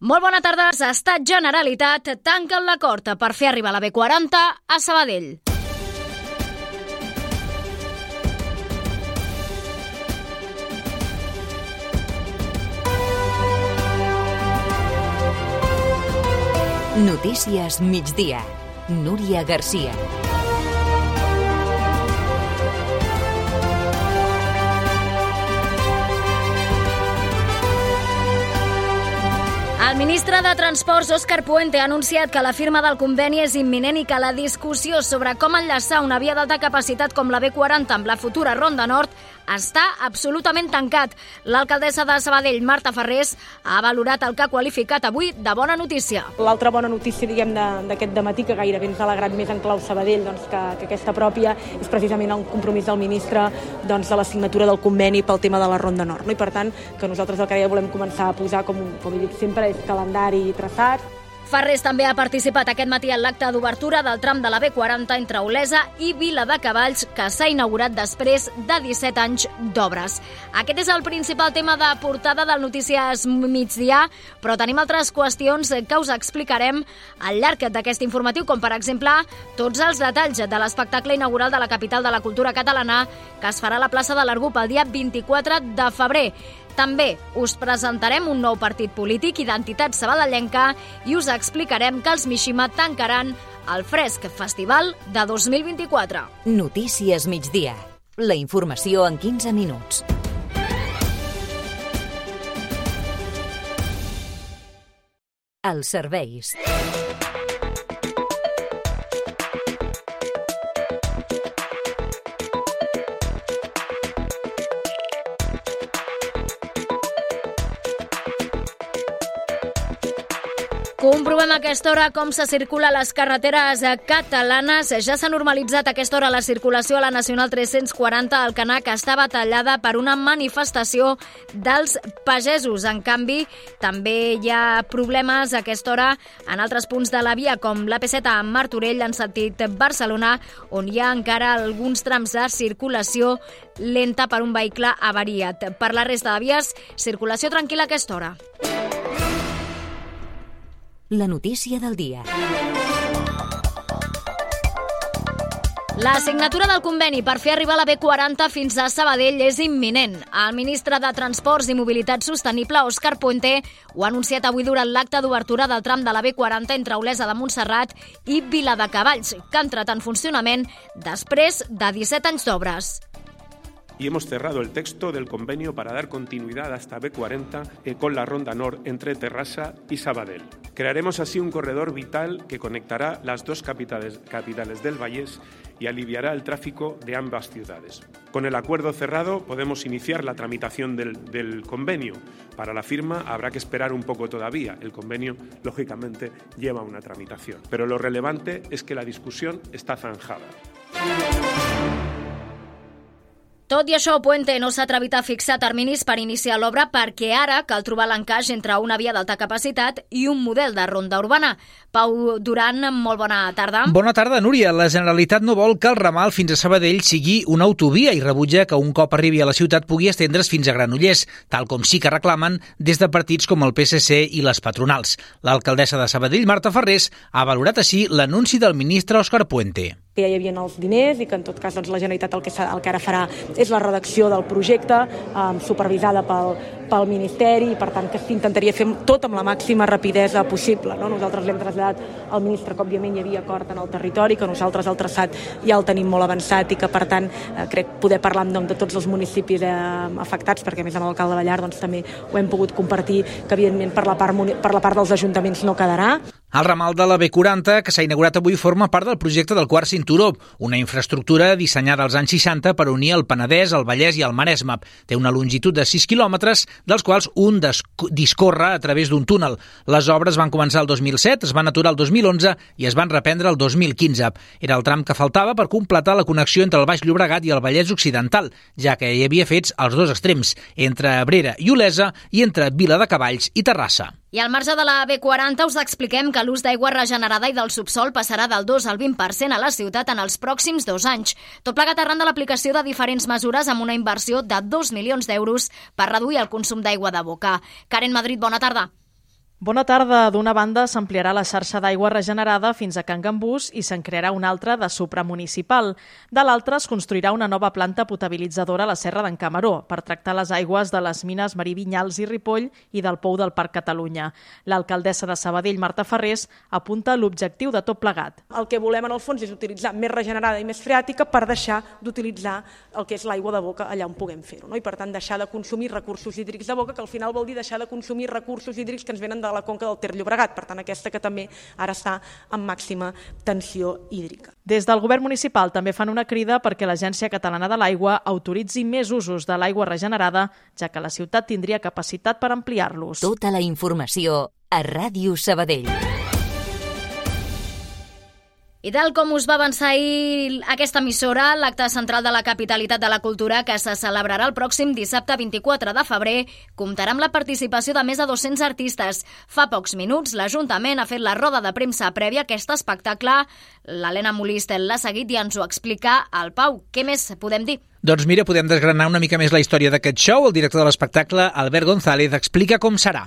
Molt bona tarda. Estat Generalitat tanquen l'acord per fer arribar la B40 a Sabadell. Notícies migdia. Núria Garcia. El ministre de Transports, Òscar Puente, ha anunciat que la firma del conveni és imminent i que la discussió sobre com enllaçar una via d'alta capacitat com la B40 amb la futura Ronda Nord està absolutament tancat. L'alcaldessa de Sabadell, Marta Ferrés, ha valorat el que ha qualificat avui de bona notícia. L'altra bona notícia, diguem, d'aquest matí, que gairebé ens ha alegrat més en clau Sabadell doncs, que, que aquesta pròpia, és precisament el compromís del ministre doncs, de la signatura del conveni pel tema de la Ronda Nord. No? I per tant, que nosaltres el que ja volem començar a posar, com, com he dit sempre, és calendari traçat, Ferrés també ha participat aquest matí en l'acte d'obertura del tram de la B40 entre Olesa i Vila de Cavalls, que s'ha inaugurat després de 17 anys d'obres. Aquest és el principal tema de portada del Notícies migdia, però tenim altres qüestions que us explicarem al llarg d'aquest informatiu, com per exemple tots els detalls de l'espectacle inaugural de la capital de la cultura catalana que es farà a la plaça de l'Argup el dia 24 de febrer. També us presentarem un nou partit polític, Identitat Sabadellenca, i us explicarem que els Mishima tancaran el Fresc Festival de 2024. Notícies migdia. La informació en 15 minuts. Els serveis. Comprovem a aquesta hora com se circula a les carreteres catalanes. Ja s'ha normalitzat a aquesta hora la circulació a la Nacional 340 al Canà, que estava tallada per una manifestació dels pagesos. En canvi, també hi ha problemes a aquesta hora en altres punts de la via, com l'AP7 a Martorell, en sentit Barcelona, on hi ha encara alguns trams de circulació lenta per un vehicle avariat. Per la resta de vies, circulació tranquil·la a aquesta hora la notícia del dia. La signatura del conveni per fer arribar la B40 fins a Sabadell és imminent. El ministre de Transports i Mobilitat Sostenible, Òscar Puente, ho ha anunciat avui durant l'acte d'obertura del tram de la B40 entre Olesa de Montserrat i Viladecavalls, que ha entrat en funcionament després de 17 anys d'obres y hemos cerrado el texto del convenio para dar continuidad hasta B40 eh, con la Ronda Nord entre Terrassa y Sabadell. Crearemos así un corredor vital que conectará las dos capitales, capitales del Vallés y aliviará el tráfico de ambas ciudades. Con el acuerdo cerrado podemos iniciar la tramitación del, del, convenio. Para la firma habrá que esperar un poco todavía. El convenio, lógicamente, lleva una tramitación. Pero lo relevante es que la discusión está zanjada. Tot i això, Puente no s'ha atrevit a fixar terminis per iniciar l'obra perquè ara cal trobar l'encaix entre una via d'alta capacitat i un model de ronda urbana. Pau Duran, molt bona tarda. Bona tarda, Núria. La Generalitat no vol que el ramal fins a Sabadell sigui una autovia i rebutja que un cop arribi a la ciutat pugui estendre's fins a Granollers, tal com sí que reclamen des de partits com el PSC i les patronals. L'alcaldessa de Sabadell, Marta Ferrés, ha valorat així l'anunci del ministre Òscar Puente que ja hi havia els diners i que en tot cas doncs, la Generalitat el que, el que ara farà és la redacció del projecte eh, supervisada pel, pel Ministeri i per tant que s'intentaria fer tot amb la màxima rapidesa possible. No? Nosaltres l'hem traslladat al ministre que òbviament hi havia acord en el territori, que nosaltres el traçat ja el tenim molt avançat i que per tant eh, crec poder parlar en nom de tots els municipis eh, afectats perquè a més amb l'alcalde Ballar doncs, també ho hem pogut compartir que evidentment per la part, per la part dels ajuntaments no quedarà. El ramal de la B40, que s'ha inaugurat avui, forma part del projecte del quart cinturó, una infraestructura dissenyada als anys 60 per unir el Penedès, el Vallès i el Maresme. Té una longitud de 6 quilòmetres, dels quals un discorre a través d'un túnel. Les obres van començar el 2007, es van aturar el 2011 i es van reprendre el 2015. Era el tram que faltava per completar la connexió entre el Baix Llobregat i el Vallès Occidental, ja que hi havia fets als dos extrems, entre Abrera i Olesa i entre Vila de Cavalls i Terrassa. I al marge de la B40 us expliquem que l'ús d'aigua regenerada i del subsol passarà del 2 al 20% a la ciutat en els pròxims dos anys. Tot plegat arran de l'aplicació de diferents mesures amb una inversió de 2 milions d'euros per reduir el consum d'aigua de boca. Karen Madrid, bona tarda. Bona tarda. D'una banda s'ampliarà la xarxa d'aigua regenerada fins a Can Gambús i se'n crearà una altra de supramunicipal. De l'altra es construirà una nova planta potabilitzadora a la Serra d'en Camaró per tractar les aigües de les mines Marivinyals i Ripoll i del Pou del Parc Catalunya. L'alcaldessa de Sabadell, Marta Ferrés, apunta l'objectiu de tot plegat. El que volem en el fons és utilitzar més regenerada i més freàtica per deixar d'utilitzar el que és l'aigua de boca allà on puguem fer-ho. No? I per tant deixar de consumir recursos hídrics de boca, que al final vol dir deixar de consumir recursos hídrics que ens venen de de la conca del Ter Llobregat, per tant aquesta que també ara està en màxima tensió hídrica. Des del govern municipal també fan una crida perquè l'Agència Catalana de l'Aigua autoritzi més usos de l'aigua regenerada, ja que la ciutat tindria capacitat per ampliar-los. Tota la informació a Ràdio Sabadell. I tal com us va avançar ahir aquesta emissora, l'acte central de la capitalitat de la cultura que se celebrarà el pròxim dissabte 24 de febrer comptarà amb la participació de més de 200 artistes. Fa pocs minuts l'Ajuntament ha fet la roda de premsa prèvia a aquest espectacle. L'Helena Molist l'ha seguit i ens ho explica al Pau. Què més podem dir? Doncs mira, podem desgranar una mica més la història d'aquest show. El director de l'espectacle, Albert González, explica com serà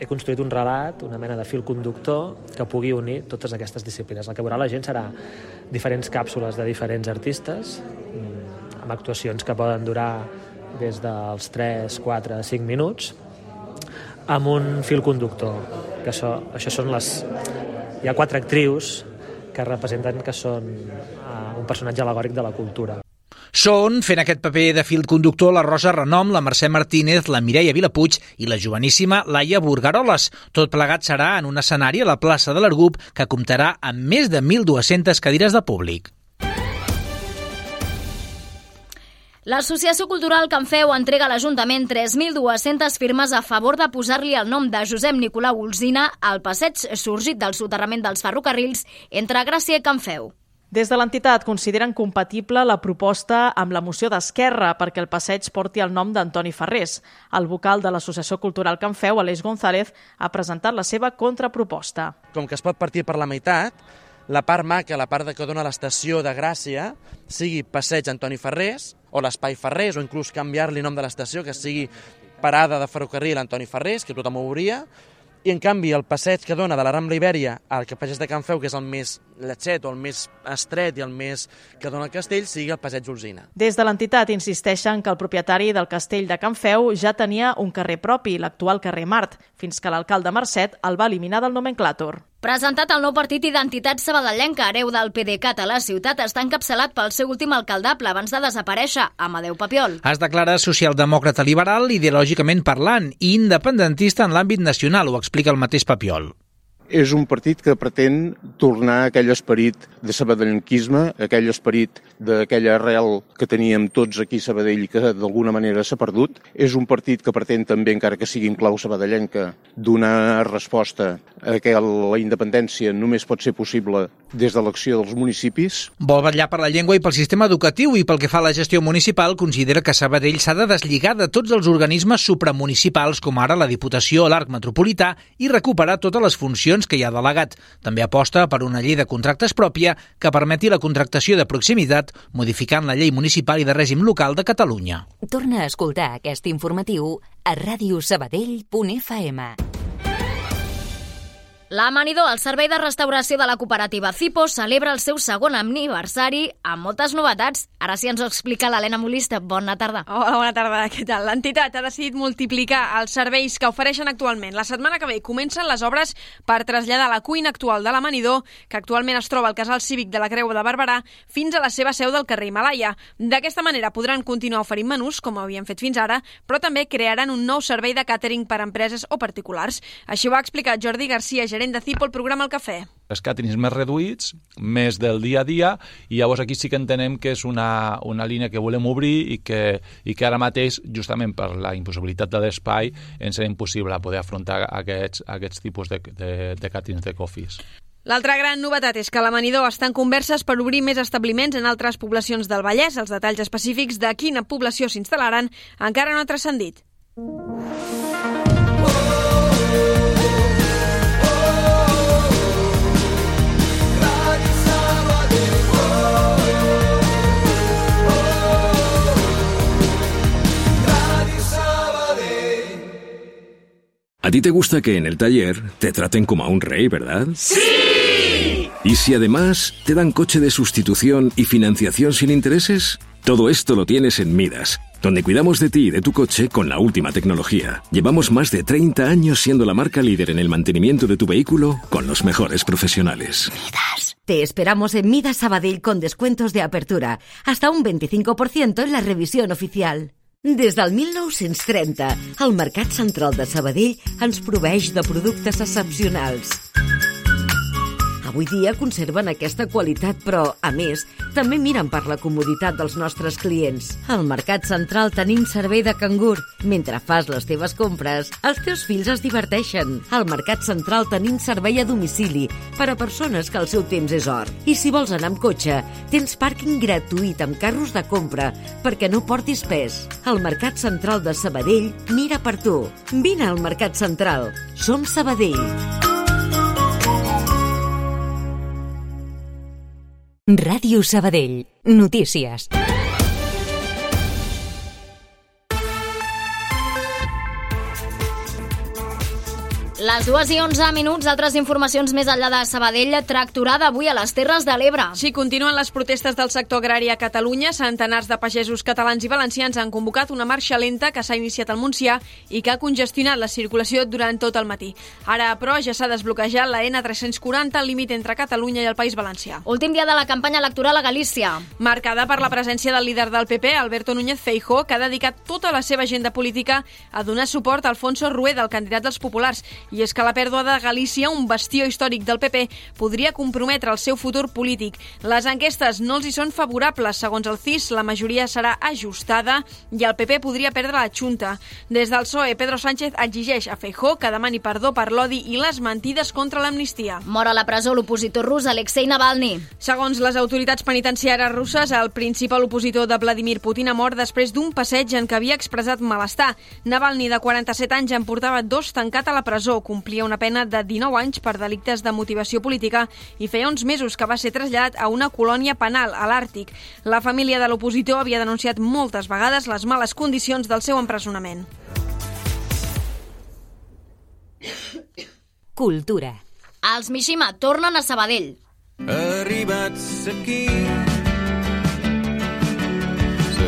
he construït un relat, una mena de fil conductor que pugui unir totes aquestes disciplines. El que veurà la gent serà diferents càpsules de diferents artistes, mm, amb actuacions que poden durar des dels 3, 4, 5 minuts, amb un fil conductor, que això, això són les... Hi ha quatre actrius que representen que són uh, un personatge alegòric de la cultura. Són, fent aquest paper de fil conductor, la Rosa Renom, la Mercè Martínez, la Mireia Vilapuig i la joveníssima Laia Burgaroles. Tot plegat serà en un escenari a la plaça de l'Argup que comptarà amb més de 1.200 cadires de públic. L'Associació Cultural Can Feu entrega a l'Ajuntament 3.200 firmes a favor de posar-li el nom de Josep Nicolau Olzina al passeig sorgit del soterrament dels ferrocarrils entre Gràcia i Can Feu. Des de l'entitat consideren compatible la proposta amb la moció d'Esquerra perquè el passeig porti el nom d'Antoni Ferrés. El vocal de l'Associació Cultural Can Feu, Aleix González, ha presentat la seva contraproposta. Com que es pot partir per la meitat, la part maca, la part que dona l'estació de Gràcia, sigui passeig Antoni Ferrés, o l'espai Ferrés, o inclús canviar-li nom de l'estació, que sigui parada de ferrocarril Antoni Ferrés, que tothom ho veuria, i en canvi el passeig que dona de la Rambla Ibèria al Pagès de Can Feu, que és el més lletxet o el més estret i el més que dona el castell, sigui el passeig Olzina. Des de l'entitat insisteixen que el propietari del castell de Can Feu ja tenia un carrer propi, l'actual carrer Mart, fins que l'alcalde Mercet el va eliminar del nomenclàtor. Presentat el nou partit Identitat Sabadellenca, hereu del PDeCAT a la ciutat, està encapçalat pel seu últim alcaldable abans de desaparèixer, Amadeu Papiol. Es declara socialdemòcrata liberal, ideològicament parlant, i independentista en l'àmbit nacional, ho explica el mateix Papiol és un partit que pretén tornar aquell esperit de sabadellenquisme, aquell esperit d'aquella arrel que teníem tots aquí a Sabadell que d'alguna manera s'ha perdut. És un partit que pretén també, encara que sigui en clau sabadellenca, donar resposta a que la independència només pot ser possible des de l'acció dels municipis. Vol vetllar per la llengua i pel sistema educatiu i pel que fa a la gestió municipal considera que Sabadell s'ha de deslligar de tots els organismes supramunicipals com ara la Diputació l'Arc Metropolità i recuperar totes les funcions que hi ha delegat. També aposta per una llei de contractes pròpia que permeti la contractació de proximitat modificant la llei municipal i de règim local de Catalunya. Torna a escoltar aquest informatiu a radiosabadell.fm. L'Amanidor, el servei de restauració de la cooperativa Cipo, celebra el seu segon aniversari amb moltes novetats. Ara sí ens ho explica l'Helena Molista. Bona tarda. Hola, bona tarda. Què tal? L'entitat ha decidit multiplicar els serveis que ofereixen actualment. La setmana que ve comencen les obres per traslladar la cuina actual de l'Amanidor, que actualment es troba al casal cívic de la Creu de Barberà, fins a la seva seu del carrer Himalaya. D'aquesta manera podran continuar oferint menús, com havien fet fins ara, però també crearan un nou servei de càtering per a empreses o particulars. Així ho ha explicat Jordi Garcia, de CIPO, el programa El Cafè. Els càterings més reduïts, més del dia a dia, i llavors aquí sí que entenem que és una, una línia que volem obrir i que, i que ara mateix, justament per la impossibilitat de l'espai, ens serà impossible poder afrontar aquests, aquests tipus de, de, de càterings de cofis. L'altra gran novetat és que l'Amanidor està en converses per obrir més establiments en altres poblacions del Vallès. Els detalls específics de quina població s'instal·laran encara no ha transcendit. A ti te gusta que en el taller te traten como a un rey, ¿verdad? ¡Sí! ¿Y si además te dan coche de sustitución y financiación sin intereses? Todo esto lo tienes en Midas, donde cuidamos de ti y de tu coche con la última tecnología. Llevamos más de 30 años siendo la marca líder en el mantenimiento de tu vehículo con los mejores profesionales. Midas. Te esperamos en Midas Sabadell con descuentos de apertura, hasta un 25% en la revisión oficial. Des del 1930, el Mercat Central de Sabadell ens proveeix de productes excepcionals. Avui dia conserven aquesta qualitat, però, a més, també miren per la comoditat dels nostres clients. Al Mercat Central tenim servei de cangur. Mentre fas les teves compres, els teus fills es diverteixen. Al Mercat Central tenim servei a domicili per a persones que el seu temps és or. I si vols anar amb cotxe, tens pàrquing gratuït amb carros de compra perquè no portis pes. El Mercat Central de Sabadell mira per tu. Vine al Mercat Central. Som Sabadell. Ràdio Sabadell. Notícies. Les dues i 11 minuts, altres informacions més enllà de Sabadell, tracturada avui a les Terres de l'Ebre. Sí, continuen les protestes del sector agrari a Catalunya. Centenars de pagesos catalans i valencians han convocat una marxa lenta que s'ha iniciat al Montsià i que ha congestionat la circulació durant tot el matí. Ara, però, ja s'ha desbloquejat la N340, el límit entre Catalunya i el País Valencià. Últim dia de la campanya electoral a Galícia. Marcada per la presència del líder del PP, Alberto Núñez Feijó, que ha dedicat tota la seva agenda política a donar suport a Alfonso Rueda, el candidat dels populars, i és que la pèrdua de Galícia, un bastió històric del PP, podria comprometre el seu futur polític. Les enquestes no els hi són favorables. Segons el CIS, la majoria serà ajustada i el PP podria perdre la Junta. Des del PSOE, Pedro Sánchez exigeix a Feijó que demani perdó per l'odi i les mentides contra l'amnistia. Mor a la presó l'opositor rus Alexei Navalny. Segons les autoritats penitenciàries russes, el principal opositor de Vladimir Putin ha mort després d'un passeig en què havia expressat malestar. Navalny, de 47 anys, en portava dos tancat a la presó, complia una pena de 19 anys per delictes de motivació política i feia uns mesos que va ser traslladat a una colònia penal a l'Àrtic. La família de l'opositor havia denunciat moltes vegades les males condicions del seu empresonament. Cultura. Els Mishima tornen a Sabadell. Arribats aquí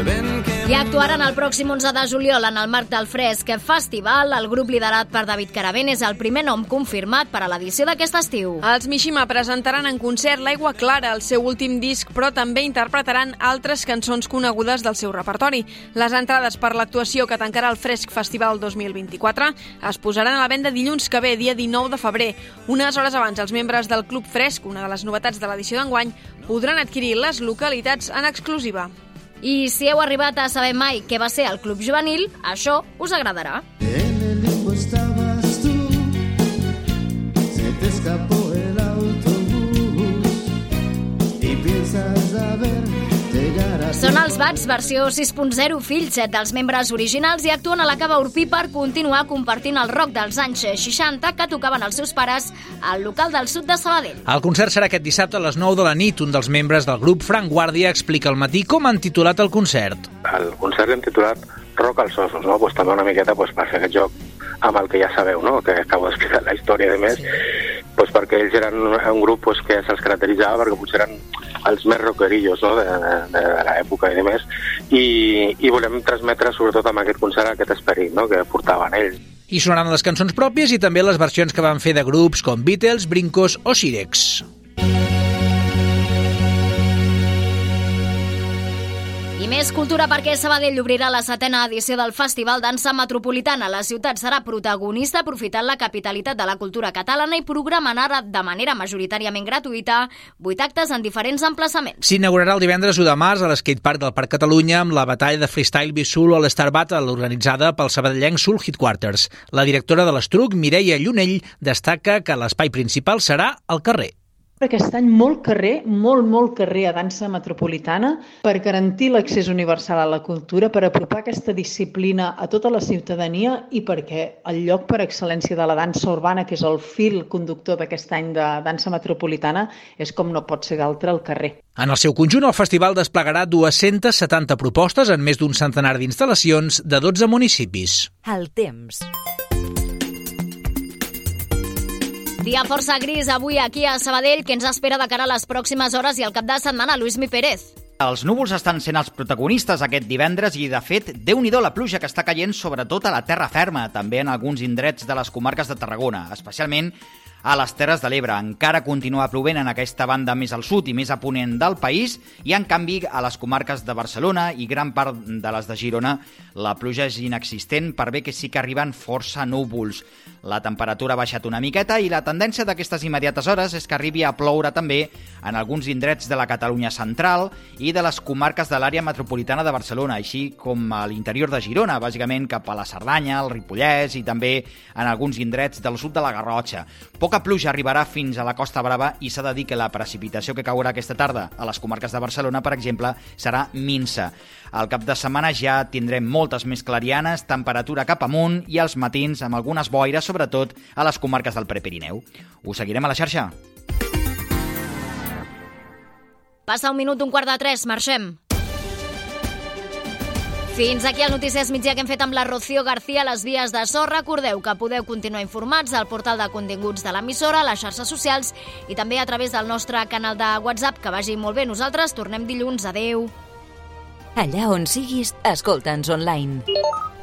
sabent que I actuaran el pròxim 11 de juliol en el marc del Fresc Festival. El grup liderat per David Caravent és el primer nom confirmat per a l'edició d'aquest estiu. Els Mishima presentaran en concert l'Aigua Clara, el seu últim disc, però també interpretaran altres cançons conegudes del seu repertori. Les entrades per l'actuació que tancarà el Fresc Festival 2024 es posaran a la venda dilluns que ve, dia 19 de febrer. Unes hores abans, els membres del Club Fresc, una de les novetats de l'edició d'enguany, podran adquirir les localitats en exclusiva. I si heu arribat a saber mai què va ser el Club Juvenil, això us agradarà. En Són els Bats versió 6.0, fills dels membres originals i actuen a la Cava Urpí per continuar compartint el rock dels anys 60 que tocaven els seus pares al local del sud de Sabadell. El concert serà aquest dissabte a les 9 de la nit. Un dels membres del grup, Frank Guàrdia, explica al matí com han titulat el concert. El concert l'hem titulat Rock als ossos, no? pues, també una miqueta pues, per fer aquest joc amb el que ja sabeu, no? que acabo d'explicar la història de més, sí. pues, perquè ells eren un, un grup pues, que se'ls caracteritzava perquè potser eren els més rockerillos no? de, de, de l'època i de més, i, i volem transmetre sobretot amb aquest concert aquest esperit no? que portaven ells. I sonaran les cançons pròpies i també les versions que van fer de grups com Beatles, Brincos o Sirex. Més cultura perquè Sabadell obrirà la setena edició del Festival Dansa Metropolitana. La ciutat serà protagonista aprofitant la capitalitat de la cultura catalana i programant ara de manera majoritàriament gratuïta vuit actes en diferents emplaçaments. S'inaugurarà el divendres 1 de març a l'Skatepark del Parc Catalunya amb la batalla de freestyle Bisul a l'Star Battle organitzada pel sabadellenc Soul Headquarters. La directora de l'Estruc, Mireia Llunell, destaca que l'espai principal serà al carrer. Aquest any molt carrer, molt, molt carrer a dansa metropolitana per garantir l'accés universal a la cultura, per apropar aquesta disciplina a tota la ciutadania i perquè el lloc per excel·lència de la dansa urbana, que és el fil conductor d'aquest any de dansa metropolitana, és com no pot ser d'altre el carrer. En el seu conjunt, el festival desplegarà 270 propostes en més d'un centenar d'instal·lacions de 12 municipis. El temps. Dia força gris avui aquí a Sabadell, que ens espera de cara a les pròximes hores i al cap de setmana, Lluís Mi Pérez. Els núvols estan sent els protagonistes aquest divendres i, de fet, déu nhi la pluja que està caient sobretot a la terra ferma, també en alguns indrets de les comarques de Tarragona, especialment a les Terres de l'Ebre. Encara continua plovent en aquesta banda més al sud i més a ponent del país i, en canvi, a les comarques de Barcelona i gran part de les de Girona la pluja és inexistent per bé que sí que arriben força núvols. La temperatura ha baixat una miqueta i la tendència d'aquestes immediates hores és que arribi a ploure també en alguns indrets de la Catalunya central i de les comarques de l'àrea metropolitana de Barcelona, així com a l'interior de Girona, bàsicament cap a la Cerdanya, el Ripollès i també en alguns indrets del sud de la Garrotxa. Poca pluja arribarà fins a la Costa Brava i s'ha de dir que la precipitació que caurà aquesta tarda a les comarques de Barcelona, per exemple, serà minsa. Al cap de setmana ja tindrem moltes més clarianes, temperatura cap amunt i als matins amb algunes boires, sobretot a les comarques del Prepirineu. Us seguirem a la xarxa. Passa un minut d'un quart de tres, marxem. Fins aquí el Notícies Migdia que hem fet amb la Rocío García a les vies de so. Recordeu que podeu continuar informats al portal de continguts de l'emissora, a les xarxes socials i també a través del nostre canal de WhatsApp. Que vagi molt bé. Nosaltres tornem dilluns. Adeu. Allà on siguis, escolta'ns online.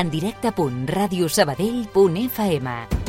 En directe.radiosabadell.fm